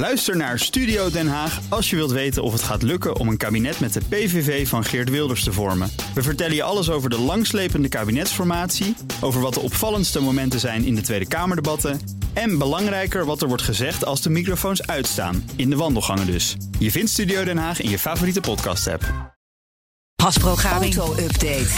Luister naar Studio Den Haag als je wilt weten of het gaat lukken om een kabinet met de PVV van Geert Wilders te vormen. We vertellen je alles over de langslepende kabinetsformatie, over wat de opvallendste momenten zijn in de Tweede Kamerdebatten en belangrijker wat er wordt gezegd als de microfoons uitstaan, in de wandelgangen dus. Je vindt Studio Den Haag in je favoriete podcast-app. Hasprograming. Auto-update.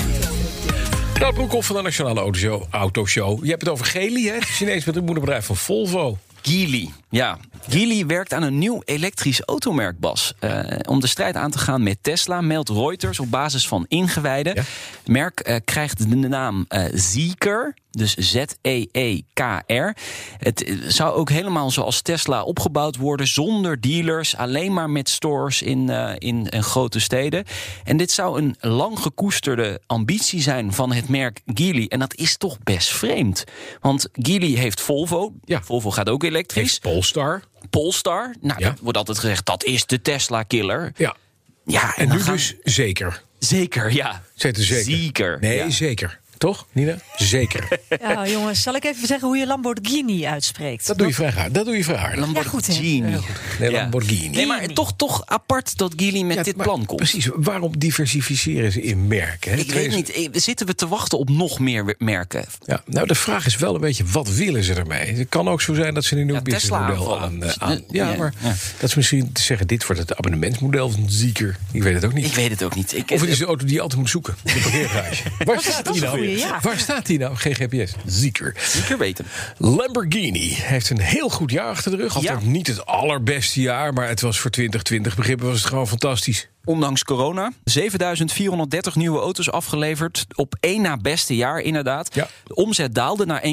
Nou, Broekhoff van de Nationale Autoshow. Autoshow. Je hebt het over Geely, hè? Het Chinees met het moederbedrijf van Volvo. Geely, ja. Geely werkt aan een nieuw elektrisch automerk, Bas. Eh, om de strijd aan te gaan met Tesla, meldt Reuters op basis van ingewijden. Merk eh, krijgt de naam Zeekr, dus Z-E-E-K-R. Het zou ook helemaal zoals Tesla opgebouwd worden, zonder dealers, alleen maar met stores in, in, in grote steden. En dit zou een lang gekoesterde ambitie zijn van het merk Geely. En dat is toch best vreemd. Want Geely heeft Volvo. Ja. Volvo gaat ook elektrisch. Heeft Polestar. Polestar. Nou, Ja. dat wordt altijd gezegd, dat is de Tesla-killer. Ja. Ja, En nu gaan- dus zeker. Zeker, ja. Er zeker. Zeker. Nee, ja. zeker. Toch, Nina? Zeker. Ja, jongens, zal ik even zeggen hoe je Lamborghini uitspreekt? Dat doe je vrij hard. Dat doe je vrij hard. Lamborghini. Ja, Nee. Lamborghini. Nee, maar toch, toch apart dat Geely met Ja, dit plan komt. Precies. Waarom diversificeren ze in merken? hè? Ik weet niet, eh, zitten we te wachten op nog meer merken? Ja, nou, de vraag is wel een beetje, wat willen ze ermee? Het kan ook zo zijn dat ze een nieuw Ja, businessmodel aan, eh, aan... Ja, maar ja. dat is misschien te zeggen, dit wordt het abonnementsmodel van Zieker. Ik weet het ook niet. Ik weet het ook niet. Ik, Of het is de auto die je altijd moet zoeken. De parkeergarage. Waar staat die een nou? Ja. Waar staat die nou? Geen GPS. Zieker. zeker weten. Lamborghini heeft een heel goed jaar achter de rug. Altijd Ja. niet het allerbeste jaar, maar het was voor 2020 begrippen was het gewoon fantastisch. Ondanks corona. 7430 nieuwe auto's afgeleverd. Op één na beste jaar inderdaad. Ja. De omzet daalde naar 1,6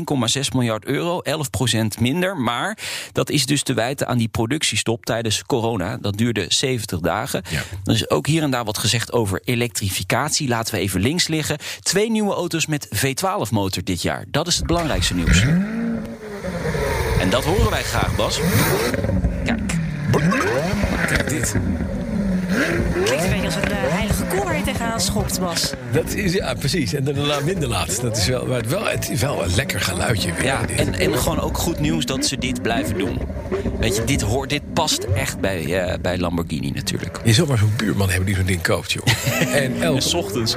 miljard euro. 11% minder. Maar dat is dus te wijten aan die productiestop tijdens corona. Dat duurde 70 dagen. Ja. Er is ook hier en daar wat gezegd over elektrificatie. Laten we even links liggen. Twee nieuwe auto's met V12-motor dit jaar. Dat is het belangrijkste nieuws. En dat horen wij graag, Bas. Kijk. Kijk dit. Klinkt een beetje als een eh, heilige koor waar je tegenaan schopt, Bas. Dat is, ja, precies. En daarna minder laat. Dat is wel, maar het, wel, het is wel een lekker geluidje weer. Ja, en, en gewoon ook goed nieuws dat ze dit blijven doen. Weet je, dit, hoort, dit past echt bij, eh, bij Lamborghini natuurlijk. Je zal maar zo'n buurman hebben die zo'n ding koopt, joh. en elke, S ochtends.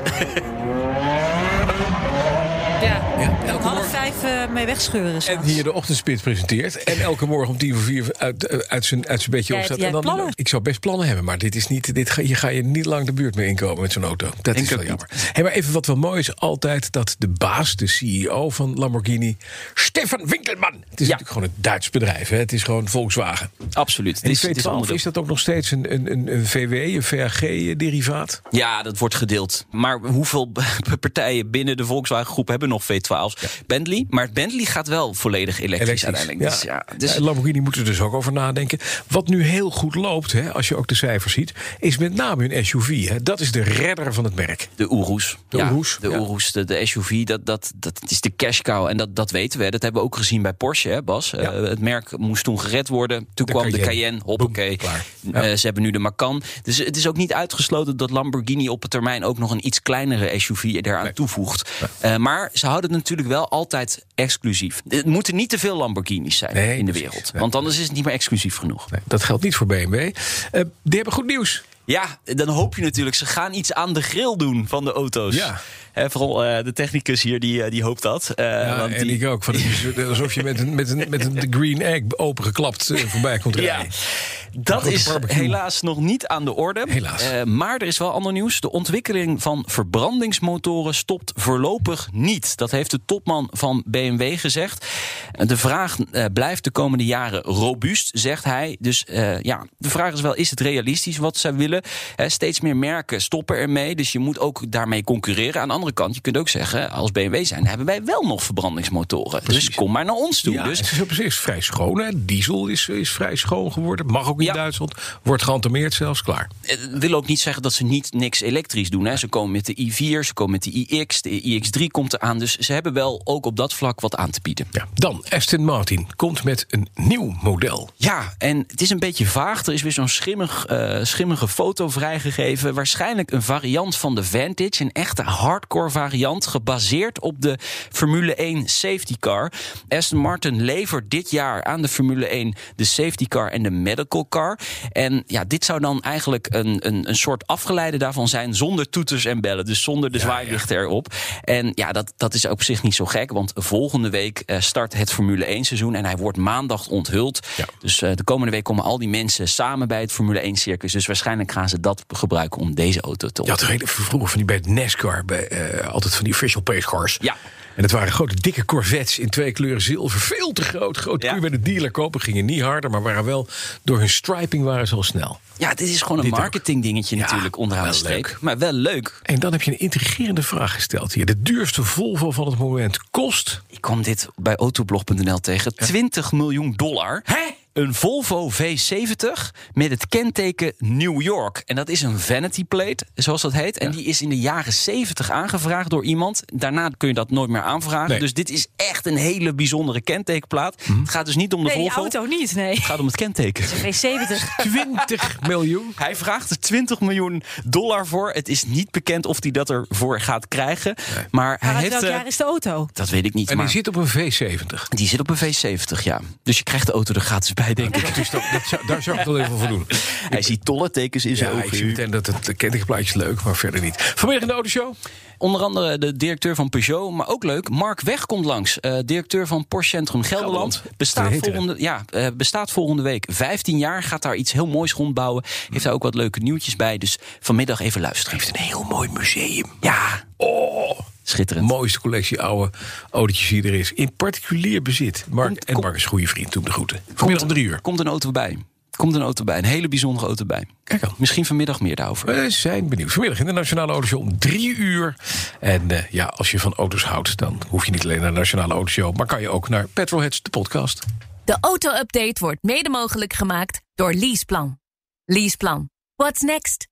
Ja, ja, om elke half vijf eh, mee wegscheuren. En s'nachts. hier de ochtendspit presenteert. En elke morgen om tien voor vier uit, eh, uit, zijn, uit zijn bedje opstaat. En plannen. ik zou best plannen hebben, maar dit is niet, dit ga, je ga je niet lang de buurt mee inkomen met zo'n auto. Dat Denk is wel jammer. Hey, maar even wat wel mooi is, altijd dat de baas, de CEO van Lamborghini, Stefan Winkelman. Het is natuurlijk gewoon een Duits bedrijf. Hè? Het is gewoon Volkswagen. Absoluut. En die is, dit is V12, onderdeel. is dat ook nog steeds een, een, een, een VW, een VAG-derivaat? Ja, dat wordt gedeeld. Maar hoeveel partijen binnen de Volkswagen groep hebben nog V12's? Bentley. Maar Bentley gaat wel volledig elektrisch, uiteindelijk. Dus ja, dus, Lamborghini moet er dus ook over nadenken. Wat nu heel goed loopt, hè, als je ook de cijfers ziet, is met name hun SUV. Hè. Dat is de redder van het merk. De Urus. De ja, Urus, De. Urus, de, de SUV, dat, dat, dat is de cash cow. En dat, dat weten we. Dat hebben we ook gezien bij Porsche, hè, Bas. Eh, het merk moest toen gered worden. Toen De kwam de Cayenne. Hoppakee. Klaar. Eh, ze hebben nu de Macan. Dus het is ook niet uitgesloten dat Lamborghini op de termijn... ook nog een iets kleinere SUV eraan toevoegt. Eh, maar ze houden het natuurlijk wel altijd exclusief. Het moeten niet te veel Lamborghinis zijn Nee, in de wereld. Want anders is het niet meer exclusief genoeg. Nee, dat geldt niet voor BMW. Eh, die hebben goed nieuws. Ja, dan hoop je natuurlijk, ze gaan iets aan de grill doen van de auto's. Ja. Hè, vooral eh, de technicus hier, die, eh, die hoopt dat. Ja, want en die- ik ook. Van, alsof je met een, met een, met een green egg opengeklapt eh, voorbij komt Ja, rijden. Dat is barbecue. helaas nog niet aan de orde. Helaas. Eh, maar er is wel ander nieuws. De ontwikkeling van verbrandingsmotoren stopt voorlopig niet. Dat heeft de topman van BMW gezegd. Eh, De vraag eh, blijft de komende jaren robuust, zegt hij. Dus eh, ja, de vraag is wel, is het realistisch wat zij willen? Hè, steeds meer merken stoppen ermee. Dus je moet ook daarmee concurreren. Aan de andere kant, je kunt ook zeggen, als BMW zijn, hebben wij wel nog verbrandingsmotoren. Dus kom maar naar ons toe. Ja, dus het is op zich vrij schoon. Hè. Diesel is, is vrij schoon geworden. Mag ook in Ja. Duitsland. Wordt geantameerd zelfs, klaar. Het wil ook niet zeggen dat ze niet niks elektrisch doen. Hè. Ze komen met de i4, ze komen met de iX, de iX3 komt eraan. Dus ze hebben wel ook op dat vlak wat aan te bieden. Ja. Dan, Aston Martin komt met een nieuw model. Ja, en het is een beetje vaag. Er is weer zo'n schimmig, eh, schimmige foto vrijgegeven. Waarschijnlijk een variant van de Vantage. Een echte hardcore variant. Gebaseerd op de Formule 1 safety car. Aston Martin levert dit jaar aan de Formule 1 de safety car en de medical car. En ja, dit zou dan eigenlijk een, een, een soort afgeleide daarvan zijn. Zonder toeters en bellen. Dus zonder de zwaailichten erop. En ja, dat, dat is op zich niet zo gek. Want volgende week eh, start het Formule 1 seizoen. En hij wordt maandag onthuld. Ja. Dus eh, de komende week komen al die mensen samen bij het Formule 1 circus. Dus waarschijnlijk gaan ze dat gebruiken om deze auto te er heel even vroeger van die bij het NASCAR, bij, eh, altijd van die official pace cars. Ja. En dat waren grote dikke Corvettes in twee kleuren zilver. Veel te groot. Groot Ja. kun je bij de dealer kopen. Gingen niet harder, maar waren wel door hun striping waren ze al snel. Ja, dit is gewoon een Dit marketing dingetje Ja, natuurlijk onderaan de streep. leuk. Maar wel leuk. En dan heb je een intrigerende vraag gesteld hier. De duurste Volvo van het moment kost... Ik kwam dit bij autoblog.nl tegen. 20 miljoen dollar. Hè? Een Volvo V70 met het kenteken New York. En dat is een vanity plate, zoals dat heet. En die is in de jaren 70 aangevraagd door iemand. Daarna kun je dat nooit meer aanvragen. Nee. Dus dit is echt een hele bijzondere kentekenplaat. Het gaat dus niet om de Nee, Volvo. auto niet, nee. Het gaat om het kenteken. V70. 20 miljoen? Hij vraagt er 20 miljoen dollar voor. Het is niet bekend of hij dat ervoor gaat krijgen. Maar hij heeft. welk eh, jaar is de auto? dat weet ik niet. En maar die zit op een V70. die zit op een V70, ja. Dus je krijgt de auto er gratis bij, denk ik. Dus dat, dat zou- daar zou ik wel even voor doen. Hij ziet tollentekens in zijn Ja, ik ogen. zie meteen dat het kentekenplaatje is leuk, maar verder niet. Vanmiddag in de autoshow. Onder andere de directeur van Peugeot, maar ook leuk. Mark Weg komt langs. eh, directeur van Porsche Centrum Gelderland. Gelderland. Bestaat volgende, ja, eh, bestaat volgende week 15 jaar. Gaat daar iets heel moois rondbouwen. Heeft daar ook wat leuke nieuwtjes bij. Dus vanmiddag even luisteren. Heeft een heel mooi museum. Ja, Oh, schitterend. mooiste collectie oude autootjes die er is. In particulier bezit. Mark, Komt- en kom- Mark is een goede vriend. Doe hem de groeten. Vanmiddag om drie uur. Komt een auto bij. Komt een auto bij. Een hele bijzondere auto bij. Kijk al. Misschien vanmiddag meer daarover. We zijn benieuwd. Vanmiddag in de Nationale Autoshow om drie uur. En eh, ja, als je van auto's houdt, dan hoef je niet alleen naar de Nationale Autoshow... maar kan je ook naar Petrolheads, de podcast. De auto-update wordt mede mogelijk gemaakt door Leaseplan. Leaseplan. What's next?